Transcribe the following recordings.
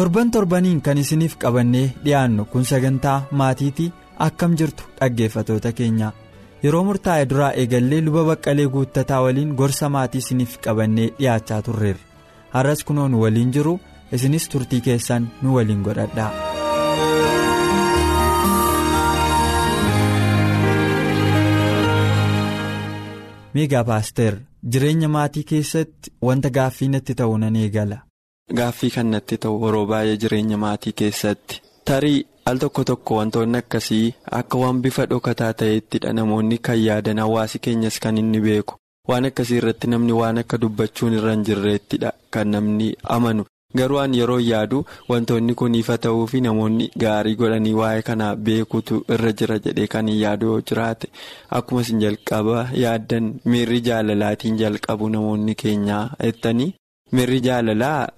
Torban torbaniin kan isiniif qabannee dhiyaannu kun sagantaa maatiitii akkam jirtu dhaggeeffatoota keenya yeroo murtaa'e duraa eegallee luba baqqalee guuttataa waliin gorsa maatii isiniif qabannee dhiyaachaa turreerra har'as kunoo nu waliin jiru isinis turtii keessan nu waliin godhadhaa. miigaa paaster jireenya maatii keessatti wanta gaaffii natti ta'u nan eegala. Gaaffii kan natti ta'u yeroo baay'ee jireenya maatii keessatti. Tarii al tokko tokko wantoonni akkasii akka waan bifa dhokataa ta'eettidha namoonni kan yaadan hawaasi keenyas kan inni beeku. Waan akkasii irratti namni waan akka dubbachuun irra hin jirreettidha kan namni amanu. Garuu an yeroo yaadu wantoonni kun ifa ta'uu fi namoonni gaarii godhanii waa'ee kana beekutu irra jira jedhee kan hin yaadu yoo jiraate akkuma isin jalqaba. Yaaddan miirri jaalalaatiin jalqabu namoonni keenyaa jettanii miirri jaalalaa.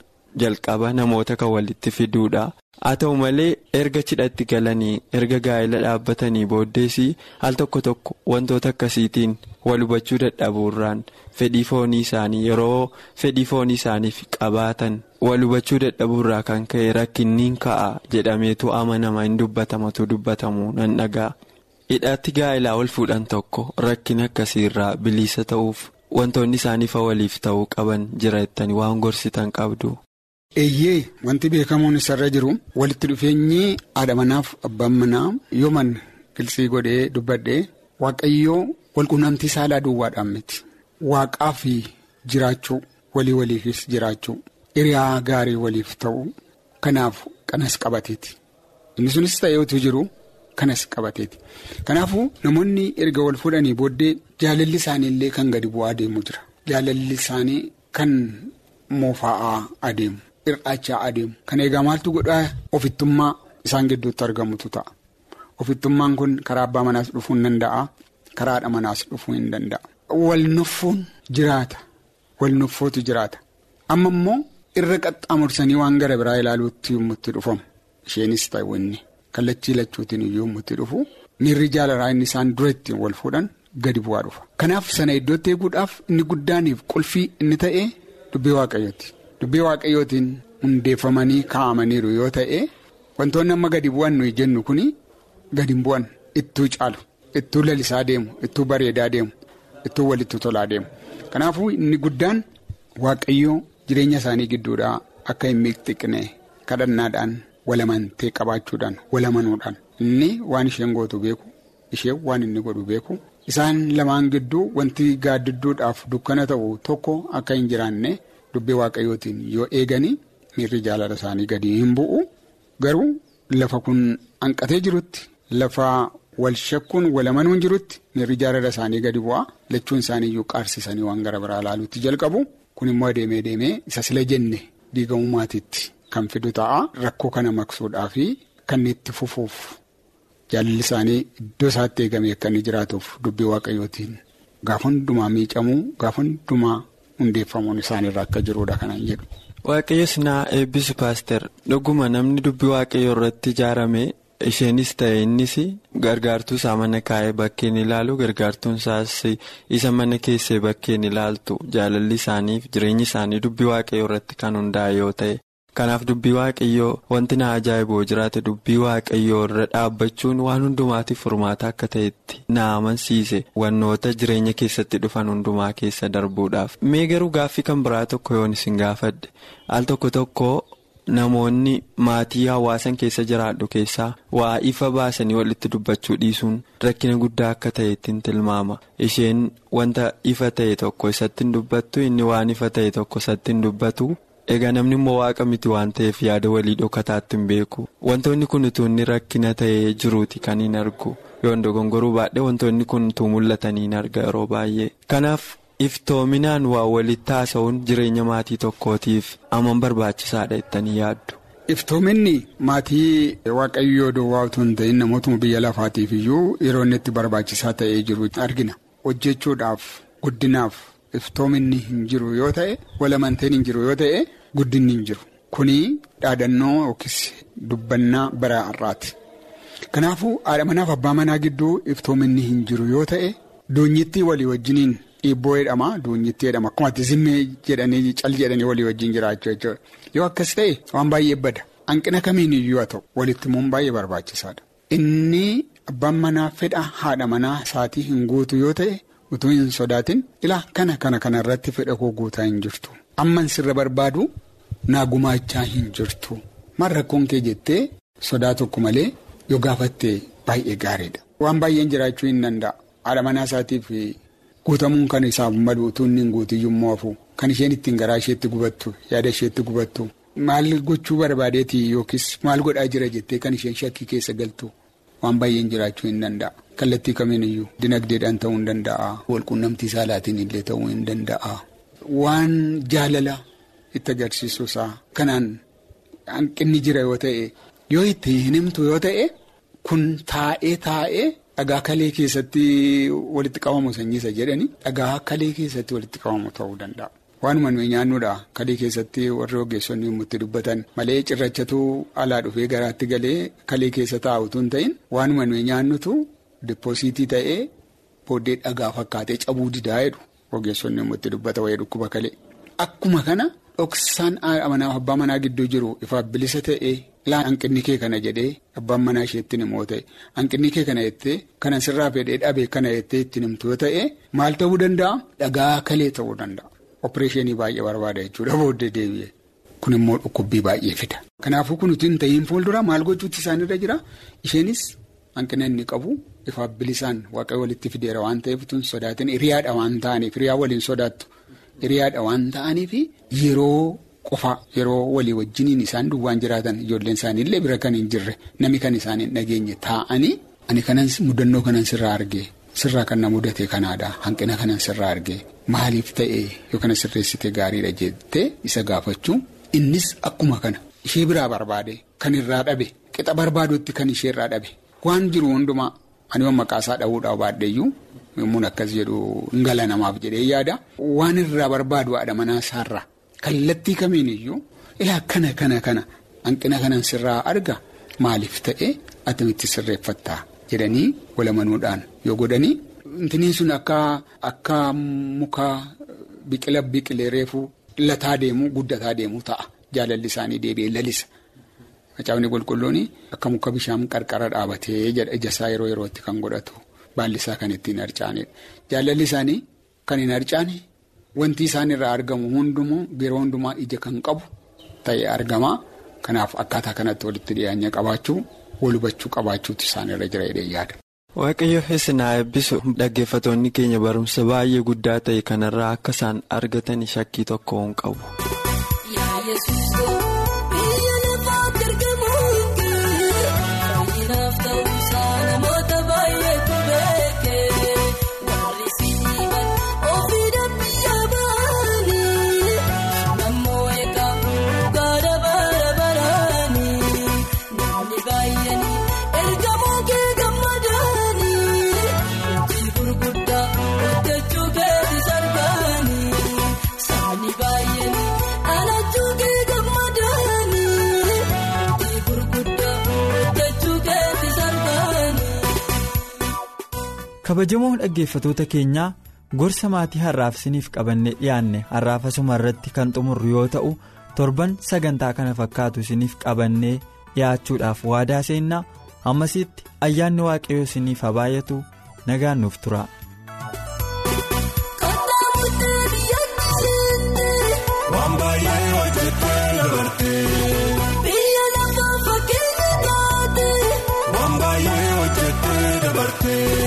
Jalqaba namoota kan walitti fiduudha haa ta'u malee erga cidhatti galanii erga gaa'ela dhaabbatanii booddeesii al tokko tokko wantoota akkasiitiin wal hubachuu dadhabuurraan fedhii foonii isaanii yeroo fedhii foonii isaaniif qabaatan wal hubachuu dadhabuurraa kan ka'e rakkinniin ka'a jedhameetu amanama hin dubbatamatu dubbatamu nan dhagaa hidhaatti gaa'elaa wal fuudhan tokko rakkin akkasiirraa bilisa ta'uuf wantoonni isaaniif waliif ta'uu qaban jira jettanii waan gorsitan qabdu. Eeyyee wanti beekamuun isarra jiru walitti dhufeenyi haadha manaaf abbaan manaa yooman qilxii godhee dubbadhee waaqayyoo walqunnamtii saalaa duwwaadhaan miti. Waaqaa fi jiraachuu walii waliifis jiraachuu hiriyaa gaarii waliif ta'uu kanaaf kanas qabateeti. Inni sunis ta'eetu jiru kanas qabateeti. Kanaafuu namoonni erga wal fuudhanii booddee jaalalli isaanii illee kan gadi bu'aa adeemu jira. Jaalalli isaanii kan moofaa'aa adeemu. Hir'aachaa adeemu. Kan eegaa maaltu godhaa? Ofittummaa isaan gidduutti argamutu ta'a. Ofittummaan kun karaa abbaa manaas dhufuu hin danda'a. Karaa haadha manaas dhufuu hin danda'a. Wal nuffuun jiraata. Wal nuffootu jiraata. Amma immoo irra qaxxaamursanii waan gara biraa ilaaluutti yommuu dhufamu. Isheenis ta'e wanni kallachii lachuutiin yommuu itti dhufu. Miirri jaalalaa inni isaan dura ittiin wal fuudhan gadi bu'aa dhufa. Kanaaf sana iddootti eeguudhaaf inni guddaaniif qulfii inni ta'e dubbii waaqayyooti. Dubbii waaqayyootiin hundeeffamanii kaa'amaniiru yoo ta'e wantoonni amma gadi bu'an nuyi jennu kuni gadi bu'an. Ittuu caalu ittuu lalisaa deemu ittuu bareedaa deemu ittuu walitti tolaa deemu. Kanaafuu inni guddaan waaqayyoo jireenya isaanii gidduudhaa akka hin miidhagne kadhannaadhaan walamantee qabaachuudhaan walamanuudhaan. Inni waan isheen gootu beeku isheen waan inni godhu beeku. Isaan lamaan gidduu wanti gaaddidduudhaaf dukkana ta'u tokko akka hin jiraanne. Dubbii waaqayyootiin yoo eeganii miirri jaalala isaanii gadi hin bu'u. Garuu lafa kun hanqatee jirutti lafa wal shakkuun walamanuun jirutti miirri jaalala isaanii gadi bu'a. Lachuun isaanii iyyuu qaarsisanii waan gara biraa ilaaluutti jalqabu. Kun immoo adeemee deemee isa sila jenne diigamuu maatiitti kan fidu ta'a. Rakkoo kana maqsuudhaa fi kan itti fufuuf jaalalli isaanii iddoo isaatti eegamee akka inni jiraatuuf dubbii waaqayyootiin gaafa hundumaa miicamuu gaafa hundumaa. Hundeeffamuun isaaniirra akka jiruudha kanan jedhu. Waaqayyo sinaa eebbisu paaster dhuguma namni dubbii waaqayyo irratti ijaarame isheenis ta'e innis gargaartuu isaa mana kaa'ee bakkeen ilaalu gargaartuun isaas isa mana keessee bakkeen ilaaltu jaalalli isaaniif jireenyi isaanii dubbii waaqayyo irratti kan hundaa'e yoo ta'e. Kanaaf dubbii waaqayyoo wanti na ajaa'iboo jiraate dubbii waaqayyoo irra dhaabbachuun waan hundumaatiif furmaata akka ta'etti na amansiise wannoota jireenya keessatti dhufan hundumaa keessa darbuudhaaf. Mee garuu gaaffii kan biraa tokko yoon isin gaafadhe al tokko tokko namoonni maatii hawaasan keessa jiraadhu keessaa waa ifa baasanii walitti dubbachuu dhiisuun rakkina guddaa akka ta'etti tilmaama. Isheen wanta ifa ta'e tokko isatti hin dubbattu inni waan ifa ta'e tokko isatti hin dubbatu. Egaa namni immoo waaqa miti waan ta'eef yaada walii dhokataatti hin beeku. Wantoonni kun utuu inni rakkina ta'ee jiruuti kan hin argu. Yoon dogongoruu baadhee wantoonni kun utuu mul'atanii hin arga yeroo baay'ee. Kanaaf iftoominaan waa walitti haasa'uun jireenya maatii tokkootiif aman barbaachisaadha jettanii yaaddu. Iftoominni maatii waaqayyoo duwwaa utuu hin ta'in namootuma biyya lafaatiif iyyuu yeroo inni itti barbaachisaa ta'ee jiru argina. Hojjechuudhaaf guddinaaf iftoominni hin jiru yoo ta'e walamanteen hin jiru yoo ta'e guddinni hin jiru. Kuni dhaadannoo yookiis dubbannaa bara har'aati. Kanaafuu haadha manaaf abbaa manaa gidduu iftoominni hin jiru yoo ta'e doonyittii walii wajjiniin dhiibboo jedhama doonyittii jedhama akkuma zimmee jedhanii cal jedhanii walii wajjin jiraachuu jechuudha. Yoo akkas ta'e waan baay'ee bada hanqina kamiin iyyuu haa ta'u walitti immoo baay'ee barbaachisaadha. Inni abbaan manaa fedha haadha manaa isaatii hin guutu yoo ta'e utuu hin sodaatin ilaa kana kana kana irratti fedha koo guutaa hin jirtu. Amman sirra barbaadu naa gumaachaa hin jirtu. Maal rakkoon kee jettee sodaa tokko malee yoo gaafatte baay'ee gaariidha. Waan baay'een jiraachuu hin danda'a. Haadha manaa isaatiif guutamuun kan isaaf malu utuu inni hin guutiyyuu moofu kan isheen ittiin garaa isheetti gubattu yaada isheetti gubattu maal gochuu barbaadeeti yookiis maal godhaa jira jettee kan isheen shakkii keessa galtu waan baay'een jiraachuu hin danda'a. Kallattii kamiin iyyuu dinagdeedhaan ta'uu hin danda'a. Walquunnamtii saalaatiin illee ta'uu hin danda'a. Waan jaalala itti agarsiisu isaa kanaan hanqinni jira yoo ta'e yoo itti hin himtu yoo ta'e kun taa'ee taa'ee. Dhagaa kalee keessatti walitti qabamu sanyiisa jedhani dhagaa kalee keessatti walitti qabamu ta'uu danda'a. Waanuma nuyi nyaannuudha kalee keessatti warri ogeessonni itti dubbatan malee cirrachatu alaa dhufee garaatti galee kalee keessa taa'utu hin ta'in waanuma nuyi nyaannutu dippooziitii ta'ee booddee dhagaa fakkaatee cabuu didaa jedhu ogeessonni itti dubbata wayii dhukkuba kalee. Akkuma kana dhoksaan abbaa manaa gidduu jiru ifaaf bilisa ta'ee. Ilaa hanqinni kee kana jedhee abbaan manaa isheetti himoo ta'e hanqinni kee kana jettee kana sirraa fedhee dhabee kana jettee ittiin himtu yoo ta'e maal ta'uu danda'a dhagaa kalee ta'uu danda'a. Opereeshinii baay'ee barbaada jechuudha booddee deebi'e. Kun immoo dhukkubbii baay'ee fida. Kanaafuu kun hin ta'iin fuuldura maal gochuutti isaanirra jira isheenis hanqina inni qabu ifaaf bilisaan waaqayyo walitti fideera waan ta'eef hin sodaatin hiriyaadha waan ta'aniif hiriyaa waliin sodaattu hiriyaadha waan ta'aniif yeroo. Qofa yeroo walii wajjiniin isaan duwwaan jiraatan ijoolleen isaanii illee bira kan hin jirre nami kan isaan hin dhageenye taa'anii ani kanan mudannoo kanan sirraa argee sirraa kan na mudate kanaadha hanqina kanan sirraa argee maaliif ta'ee yookaan sirreessite gaariidha jettee isa gaafachuu innis akkuma kana ishee biraa barbaade kan irraa dhabe qixa barbaadutti kan ishee irraa dhabe waan jiru hundumaa ani maqaasaa dhabuudhaaf baadheeyyuu yommuun akkas jedhu ngala namaaf jedhee yaada waan irraa barbaadu haadha manaa isaarraa. Kallattii kamiin iyyuu ilaa kana kana kana hanqina kanan sirraa arga maaliif ta'e atamitti sirreeffattaa jedhanii walamanuudhaan yoo godhanii intiniin sun akka akka muka biqila biqilee reefuu lataa deemuu guddataa deemuu ta'a jaalalli isaanii deebi'ee lalisa. Macaafni qulqulluun akka muka bishaan qarqara dhaabatee ijasaa yeroo yerootti kan godhatu baallisaa kan ittiin harcaanidha. Jaalalli isaanii kan hin harcaane. Wanti isaan irraa argamu hundumaa yeroo hundumaa ija kan qabu ta'ee argama. Kanaaf akkaataa kanatti walitti dhiyaanya qabaachuu wal hubachuu qabaachuutu isaan irra jira jedhee yaada. Waaqayyo isin haa eebbisu dhaggeeffatoonni keenya barumsa baay'ee guddaa ta'e kanarraa akka isaan argatan shakkii tokko hin qabu. Kabajamoo dhaggeeffatoota keenyaa gorsa maatii har'aaf isiniif qabannee dhiyaanne har'aaf asuma irratti kan xumurru yoo ta'u torban sagantaa kana fakkaatu isiniif qabannee dhiyaachuudhaaf waadaa seennaa ammasitti ayyaanni waaqayyoo isiniif haa baay'atu nagaan nuuf tura. Haadha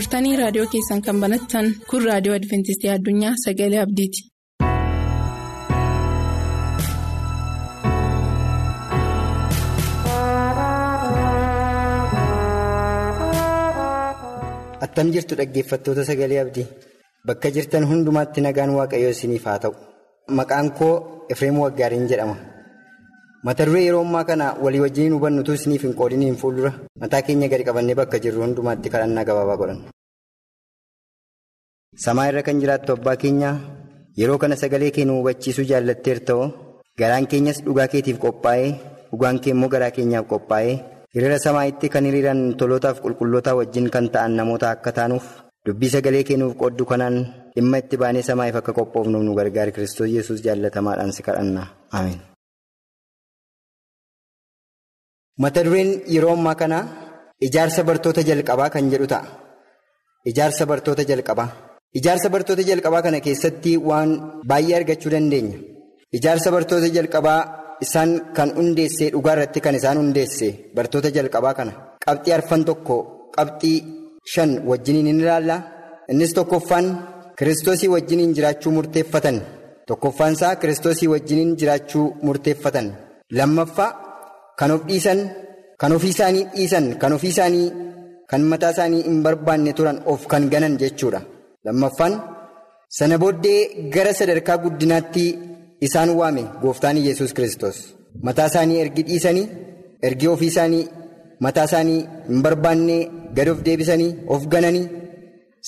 turtanii raadiyoo keessan kan banattan kun raadiyoo adventistii addunyaa sagalee abdiiti. attam jirtu dhaggeeffattoota sagalee abdii. Bakka jirtan hundumaatti nagaan waaqayyoo isiniif haa ta'u. Maqaan koo efreem waggaariin jedhama mata duree yeroo ammaa kana walii wajjin hubannutu isiniif hin qoodiniin fuuldura mataa keenya gadi qabannee bakka jirru hundumaatti kadhannaa gabaabaa godhan. samaa irra kan jiraattu abbaa keenya yeroo kana sagalee kee nu hubachiisuu jaallatteerta'oo garaan keenyas dhugaa keetiif qophaa'ee dhugaan kee immoo garaa keenyaaf qophaa'ee. hiriira samaa'itti kan hiriiran tolootaaf qulqullootaa wajjin kan ta'an namoota akka taanuuf dubbii sagalee kennuuf qooddu kanaan dhimma itti baanee samaa'iif akka qophoofnuuf nu gargaara kiristoos yesus jaallatamaadhaan si kadhanna mata dureen yeroo ammaa kana ijaarsa bartoota jalqabaa kan jedhu ta'a. Ijaarsa bartoota jalqabaa. Ijaarsa bartoota jalqabaa kana keessatti waan baay'ee argachuu dandeenya. Ijaarsa bartoota jalqabaa. Isaan kan hundeessee dhugaa irratti kan isaan hundeesse bartoota jalqabaa kana. Qabxii arfan tokko qabxii shan wajjiniin ni ilaalla. Innis tokkoffaan kiristoosii wajjiniin jiraachuu murteeffatan. Tokkoffaan isaa kiristoosii wajjiniin jiraachuu murteeffatan. Lammaffaa kan of dhiisan kan ofii isaanii dhiisan kan ofii isaanii kan mataa isaanii hin barbaanne turan of kan ganan jechuudha lammaffaan sana booddee gara sadarkaa guddinaatti. Isaan waame gooftaan yesus kristos mataa isaanii ergi dhiisanii ergi ofii isaanii mataa isaanii hin barbaanne gad of deebisanii of gananii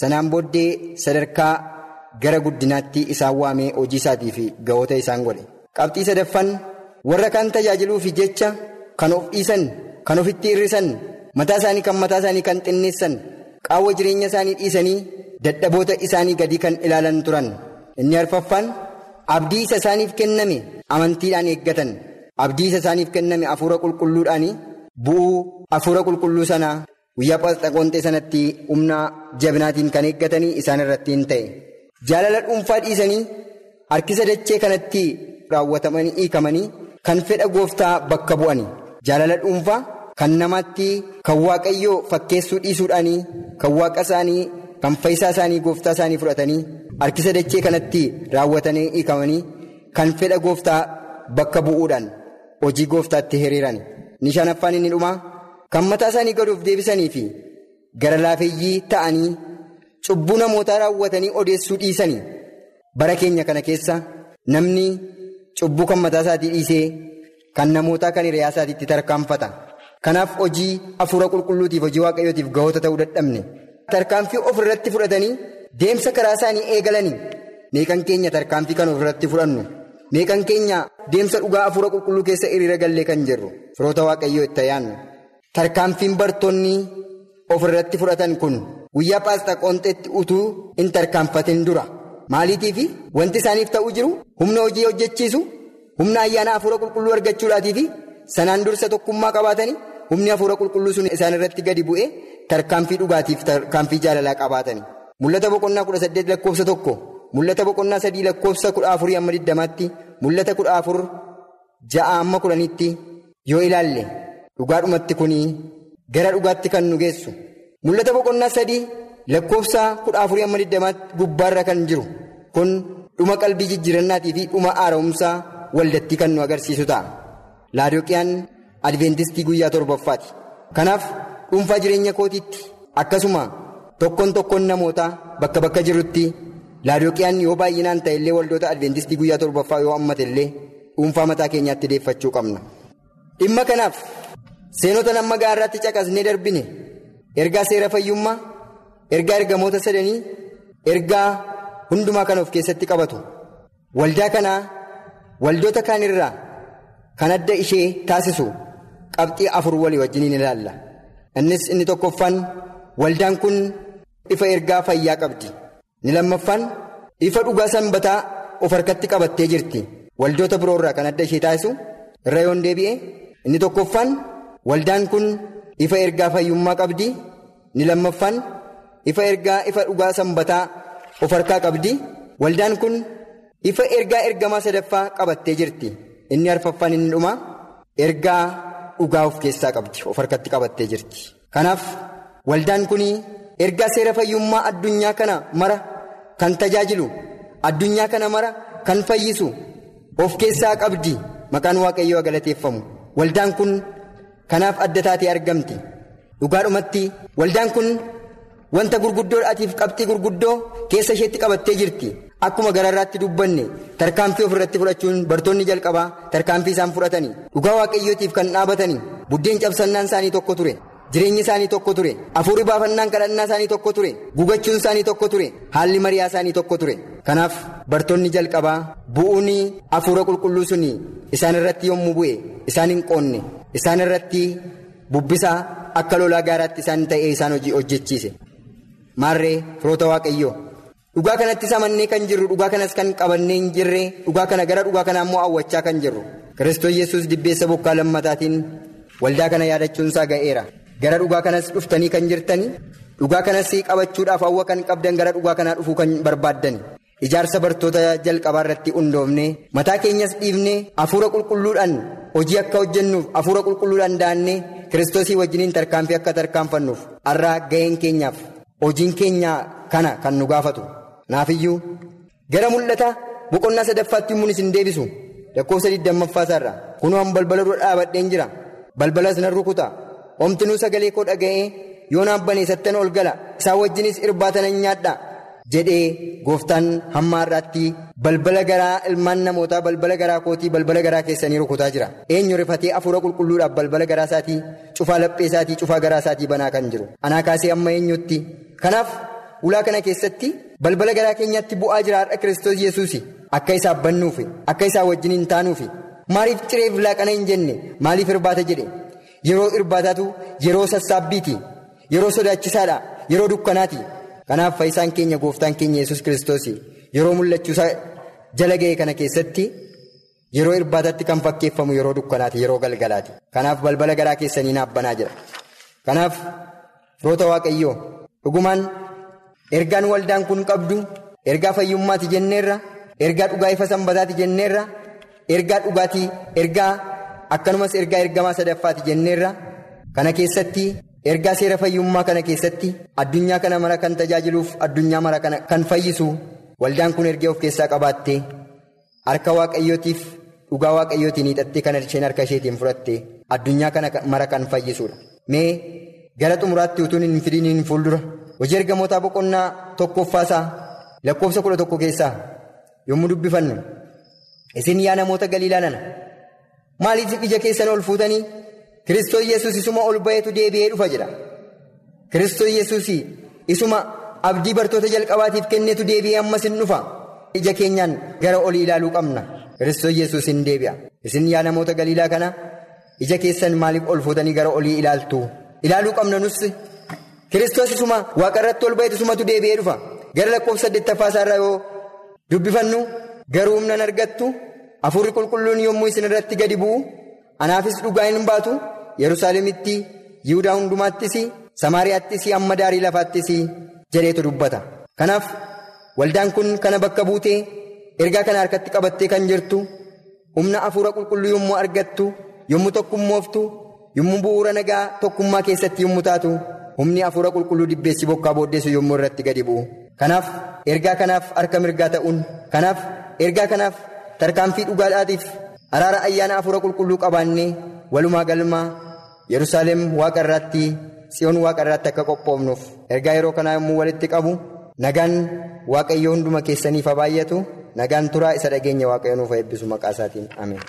sanaan booddee sadarkaa gara guddinaatti isaan waamee hojii isaatii fi ga'oota isaan godhe. Qabxii sadaffaan warra kaan tajaajiluufi jecha kan of dhiisan kan ofitti hir'isan mataa isaanii kan mataa isaanii kan xinneessan qaawwa jireenya isaanii dhiisanii dadhaboota isaanii gadi kan ilaalan turan inni arfaffaan. Abdii isa isaaniif kenname amantiidhaan eeggatan abdii isa isaaniif kenname hafuura qulqulluudhaan bu'uu hafuura qulqulluu sanaa guyyaa Pheenxeqoonxee sanatti humna jabinaatiin kan eeggatanii isaan irratti hin ta'e. Jaalala dhuunfaa dhiisanii harkisa dachee kanatti raawwatamanii hiikamanii kan fedha gooftaa bakka bu'ani. Jaalala dhuunfaa kan namaatti kan waaqayyoo fakkeessuu dhiisuudhaanii kan waaqa isaanii kan fayyisaa isaanii gooftaa isaanii fudhatanii. Harkisa dachee kanatti raawwatanii hiikamanii kan fedha gooftaa bakka bu'uudhaan hojii gooftaatti hiriiran ni shanaffaan inni dhumaa kan mataa isaanii gad of deebisanii fi gara laafeeyyii ta'anii cubbuu namootaa raawwatanii odeessuu dhiisanii bara keenya kana keessa namni cubbuu kan mataa isaatii dhiisee kan namootaa kan hiriyaa isaatiitti tarkaanfata. Kanaaf hojii hafuura qulqulluutiif hojii waaqayyootiif ga'oota ta'uu dadhabne. Tarkaanfii of irratti fudhatanii. Deemsa karaa isaanii eegalanii. Meeqan keenya tarkaanfii kan ofirratti fudhannu? Meeqan keenya deemsa dhugaa hafuura qulqulluu keessa hiriira gallee kan jirru? Firoota waaqayyoo itti yaannu tarkaanfiin bartoonni ofirratti fudhatan kun guyyaa Pheenxeqoonxeetti utuu hin tarkaanfatin dura. Maaliitiifi? Wanti isaaniif ta'uu jiru? Humna hojii hojjechiisu humna ayyaana hafuura qulqulluu argachuudhaatiifi sanaan dursa tokkummaa qabaatanii humni hafuura qulqulluu sun isaan irratti gadi bu'ee tarkaanfii dhugaatiif tarkaanfii jaalalaa qabaatanii. Mul'ata boqonnaa kudha saddeet lakkoofsa tokko mul'ata boqonnaa sadii lakkoofsa kudha afurii amma digdamaatti mul'ata kudha afur ja'a amma kudhanitti yoo ilaalle dhugaadhumatti kunii gara dhugaatti kan nu geessu mul'ata boqonnaa sadii lakkoofsa kudha afurii amma digdamaatti gubbaarra kan jiru kun dhuma qalbii jijjiirannaatii fi dhuma haara'umsaa waldatti kan nu agarsiisu ta'a laadooqiyaan adventistii guyyaa torbaffaati kanaaf dhuunfaa jireenya kootiitti akkasuma. Tokkoon tokkoon namootaa bakka bakka jirutti laadooqiyaan yoo baay'inaan ta'e illee waldoota adventistii guyyaa torbaffaa yoo hammate illee dhuunfaa mataa keenyaatti deeffachuu qabna. Dhimma kanaaf seenota nama gaarraatti caqasnee darbine ergaa seera fayyummaa ergaa ergamoota sadanii ergaa hundumaa kan of keessatti qabatu waldaa kanaa waldoota kaan irraa kan adda ishee taasisu qabxii afur walii wajjiniin ilaalla. Innis inni tokkoffaan waldaan kun. ifa ergaa fayyaa qabdi ni lammaffaan ifa dhugaa sanbataa of harkatti qabattee jirti waldoota biroo irraa kan adda ishee taasisu irra yoon deebi'e inni tokkoffaan waldaan kun ifa ergaa fayyummaa qabdi ni lammaffaan ifa ergaa ifa dhugaa sanbataa of harkaa qabdi waldaan kun ifa ergaa ergamaa sadaffaa qabattee jirti. Inni arfaffaan inni dhuma ergaa dhugaa of keessaa qabdi of harkatti qabattee jirti. Kanaaf waldaan kun ergaa seera fayyummaa addunyaa kana mara kan tajaajilu addunyaa kana mara kan fayyisu of keessaa qabdi maqaan waaqayyoo galateeffamu waldaan kun kanaaf adda taatee argamti. Dhugaadhumatti waldaan kun wanta gurguddoodhaatiif qabxii gurguddoo keessa isheetti qabattee jirti akkuma gararraatti dubbanne tarkaanfii ofirratti fudhachuun bartoonni jalqabaa tarkaanfii isaan fudhatanii dhugaa waaqayyootiif kan dhaabatanii buddeen cabsannaan isaanii tokko ture. jireenyi isaanii tokko ture afuurri baafannaan kadhannaa isaanii tokko ture gugachuun isaanii tokko ture haalli mari'aa isaanii tokko ture kanaaf bartoonni jalqabaa bu'uun afuura qulqulluu sun isaan irratti yommuu bu'e isaan hin qoonne isaan irratti bubbisaa akka lolaa gaaraatti isaan ta'ee isaan hojjechiise maarree firoota waaqayyoo dhugaa kanatti amannee kan jirru dhugaa kanas kan qabannee hin jirre dhugaa kana gara dhugaa kanaa immoo hawwachaa kan jirru. Kiristoos yesus dibbeessa bokkaa lammataatiin waldaa kana yaadachuunsaa ga'eera. gara dhugaa kanas dhuftanii kan jirtanii dhugaa kanas qabachuudhaaf hawwa kan qabdan gara dhugaa kanaa dhufuu kan barbaaddan ijaarsa bartoota jalqabaa irratti hundoofne mataa keenyas dhiifne hafuura qulqulluudhaan hojii akka hojjennuuf hafuura qulqulluudhaan daannee kiristoosii wajjiniin tarkaanfii akka tarkaanfannuuf har'aa ga'een keenyaaf hojiin keenya kana kan nu gaafatu naafiyyuu gara mul'ata boqonnaa sadaffaatti immoo isin deebisu. Lakkoofsa digdammaffaa isaarra kunuun balbala dura dhaabadheen jira. Balbalas nan rukuta. Omtinuu sagalee koo dhaga'ee yoo naan baneessattan ol gala isaa wajjinis irbaatan nyaadha jedhee gooftaan hamma har'aatti balbala garaa ilmaan namootaa balbala garaa kootii balbala garaa keessanii rukutaa jira. Eenyu rifatee hafuura qulqulluudhaaf balbala garaa isaatii cufaa laphee isaatii cufaa garaa isaatii banaa kan jiru. Anaa kaasee amma eenyutti? Kanaaf ulaa kana keessatti balbala garaa keenyatti bu'aa jira har'a kiristoos yesuus akka isaaf bannuufi akka isaa wajjin hin taanuufi maaliif cireef laaqana hin jenne? Maaliif irbaata jedhe. Yeroo irbaataatu yeroo sassaabbiiti yeroo sodaachisaadha yeroo dukkanaati. Kanaaf fayyisaan keenya gooftaan keenya yesus kiristoos yeroo mul'achuusaa jala ga'e kana keessatti yeroo irbaataatti kan fakkeeffamu yeroo dukkanaati yeroo galgalaati. Kanaaf balbala garaa keessanii naaf banaa jira. Kanaaf firoota waaqayyoo dhugumaan ergaan waldaan kun qabdu ergaa fayyummaati jenneerra ergaa dhugaa ifa sanbataati jenneerra ergaa dhugaatii ergaa. akkanumas ergaa ergamaa sadaffaati jenneerra kana keessatti ergaa seera fayyummaa kana keessatti addunyaa kana mara kan tajaajiluuf addunyaa mara kana kan fayyisu waldaan kun ergee of keessaa qabaattee harka waaqayyootiif dhugaa waaqayyootiin hiixattee kan isheen harka isheetiin fudhatte addunyaa kana mara kan fayyisuudha mee gara xumuraatti utuun hin fidiin fuuldura. Hojii ergamootaa boqonnaa tokkoffaasaa lakkoofsa kudha tokko keessaa yommuu dubbifannu isin yaa namoota galiilaa nana. maaliif ija keessan ol fuutanii? Kiristoos yesus isuma ol ba'eetu deebi'ee dhufa jedha. Kiristoos yesus isuma abdii bartoota jalqabaatiif kenneetu deebi'ee ammas hin dhufa. Ija keenyaan gara olii ilaaluu qabna. Kiristoos yesus hin deebi'a. Isin yaa namoota galiilaa kana ija keessan maaliif ol fuutanii gara olii ilaaltu ilaaluu qabna nus kiristoos isuma waaqa irratti ol ba'eetu isumatu deebi'ee dhufa gara lakkoofsa saddeettaffaa isaarraa yoo dubbifannu garuu humna argattu. Hafuurri qulqulluun yommuu isin irratti gadi bu'u anaafis dhugaa hin baatu Yerusaalemitti Yihudaa hundumaattis Samaariyaattis amma daarii lafaattis jedheetu dubbata. Kanaaf waldaan kun kana bakka buutee ergaa kana harkatti qabattee kan jirtu humna hafuura qulqulluu yommuu argattu yommuu tokkummooftu yommuu bu'uura nagaa tokkummaa keessatti yommuu taatu humni hafuura qulqulluu dibbeessi bokkaa booddeessu yommuu irratti gadi bu'u. Kanaaf ergaa kanaaf harka mirgaa ta'uun kanaaf ergaa kanaaf. tarkaanfii dhugaadhaatiif araara ayyaana hafuura qulqulluu qabaannee walumaa galmaa yerusaalem waaqa irraatti tsiyoon waaqa irraatti akka qophoofnuuf ergaa yeroo kanaa yommuu walitti qabu nagaan waaqayyoo hunduma keessaniif haa baay'atu nagaan turaa isa dhageenya waaqayyoo nuuf eebbisu maqaa isaatiin ameen.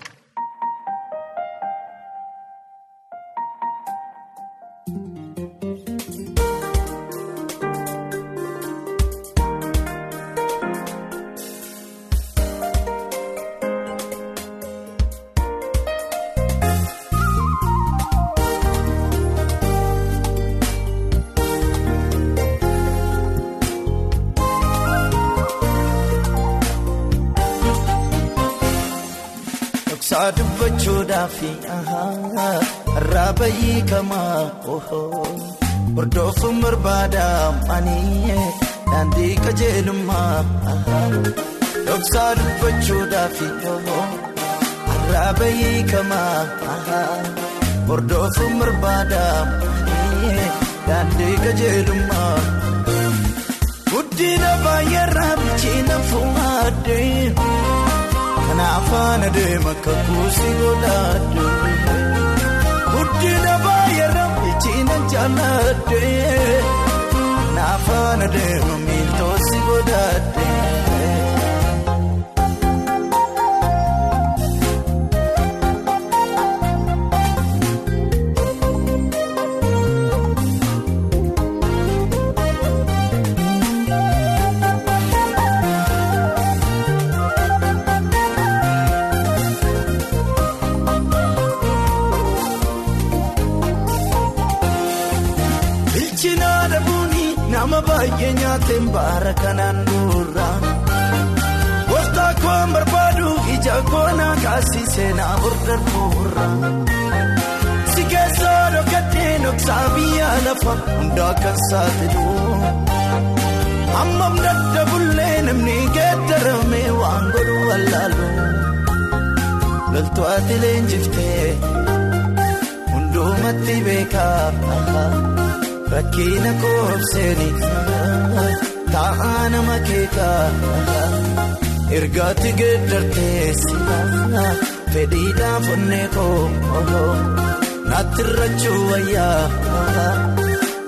Irraa bayyii kamaa hordoofuun barbaadamanii daandii qajeelummaa dhoksaa dubbachuudhaaf irraa bayyii kamaa hordoofuun barbaadamanii daandii qajeelummaa. Guddina baay'eerraa bilcheena fuudhee kanaafaan adeema kakuusi godhaadhee. Guddina baay'eerraa bilcheena jaalladhee kanaafaan adeema miiltoosi godhaadhee. Nama baay'ee nyaateen baara kanaan dura gooftaa koon barbaadu ija koonaa kaasisee naa hordofurra si keessaa dhokatee dhoksaa biyya lafa hundaa kan saaxilu hammam daddabullee namni geeddaramee waan godhu wallaalu loltuu ati leenjiftee hundumatti beekaa. Rakkina koobseeni taa'aa nama keekaa ergaatti geeddarteessi fedhiidhaan fonnee koo naatti irrachuu wayyaa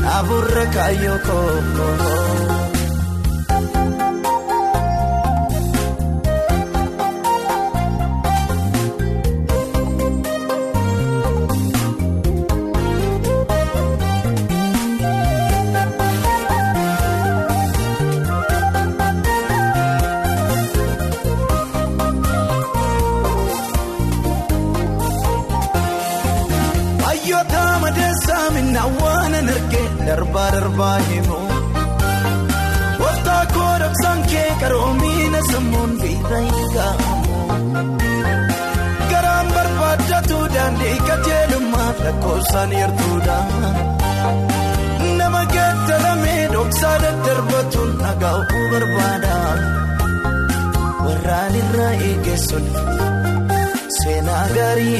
dhaaburra kaayyoo koo.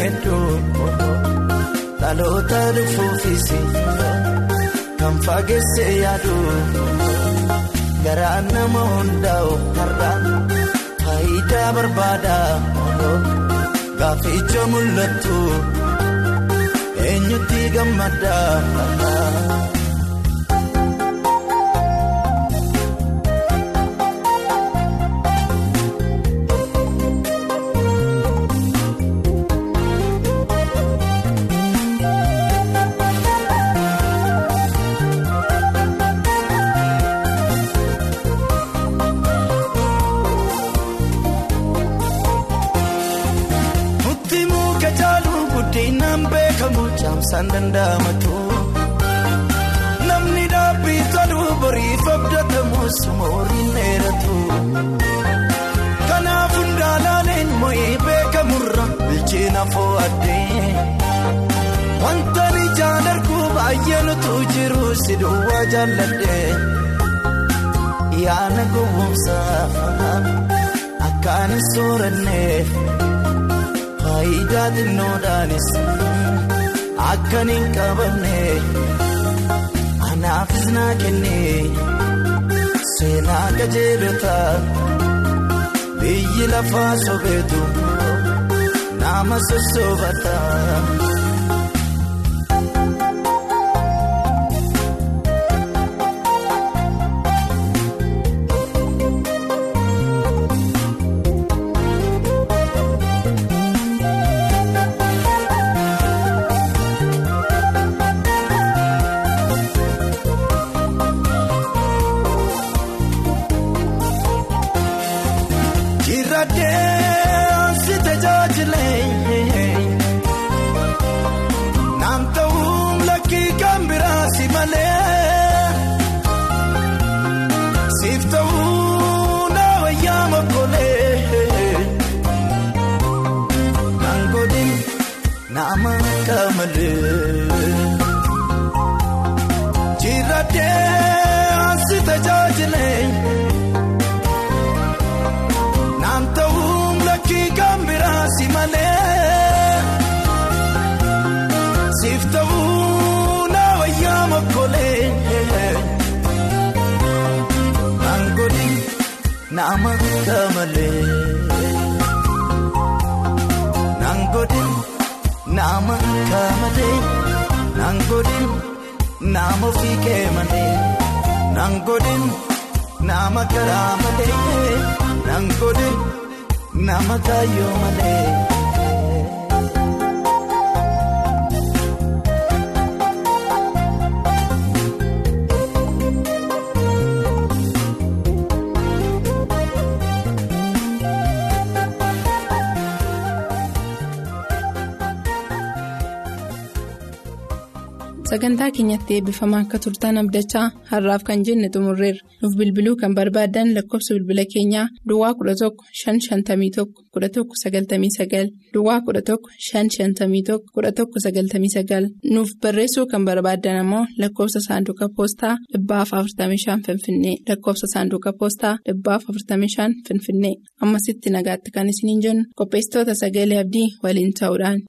Hedduu dhaloota dhufuufis. Kan fageessee yaadu garaan nama hundaa'u har'aan faayidaa barbaada gaaficha mul'attu eenyutti gammada. Saamsaan danda'amatu namni dhaabbii toluu boriif abdatamus mooriin dheeratu kanaaf hundaalaaleen moo'ee beekamurra bilcheena foo'addee wanta ijaan arguu baay'ee nutu jiru si duwwaa jaalladhee yaana gowwoomsaa akkaan hin sooranneef faayidaa xinnoodhaanis. Akkan hin qabamne anaafis naa kenne seenaa qajeelota biyyi lafaa sobeetu nama goddamn sossobata. nama kamalee. Nangodin nama kamalee. Nangodin nama fiigee malee. Nangodin nama karaa malee. Nangodin nama kaayyoo malee. Sagantaa keenyatti eebbifamaa akka turtan abdachaa har'aaf kan jenne xumurreerra. Nuuf bilbiluu kan barbaadan lakkoofsa bilbila keenyaa duwwaa 11 551 1199 duwwaa 11 551 1199 nuuf barreessuu kan barbaadan ammoo lakkoofsa saanduqa poostaa 45 finfinnee lakkoofsa saanduqa poostaa 45 finfinnee. Ammasitti nagaatti kan isiniin jennu qopheessitoota sagalee abdii waliin ta'uudhaan.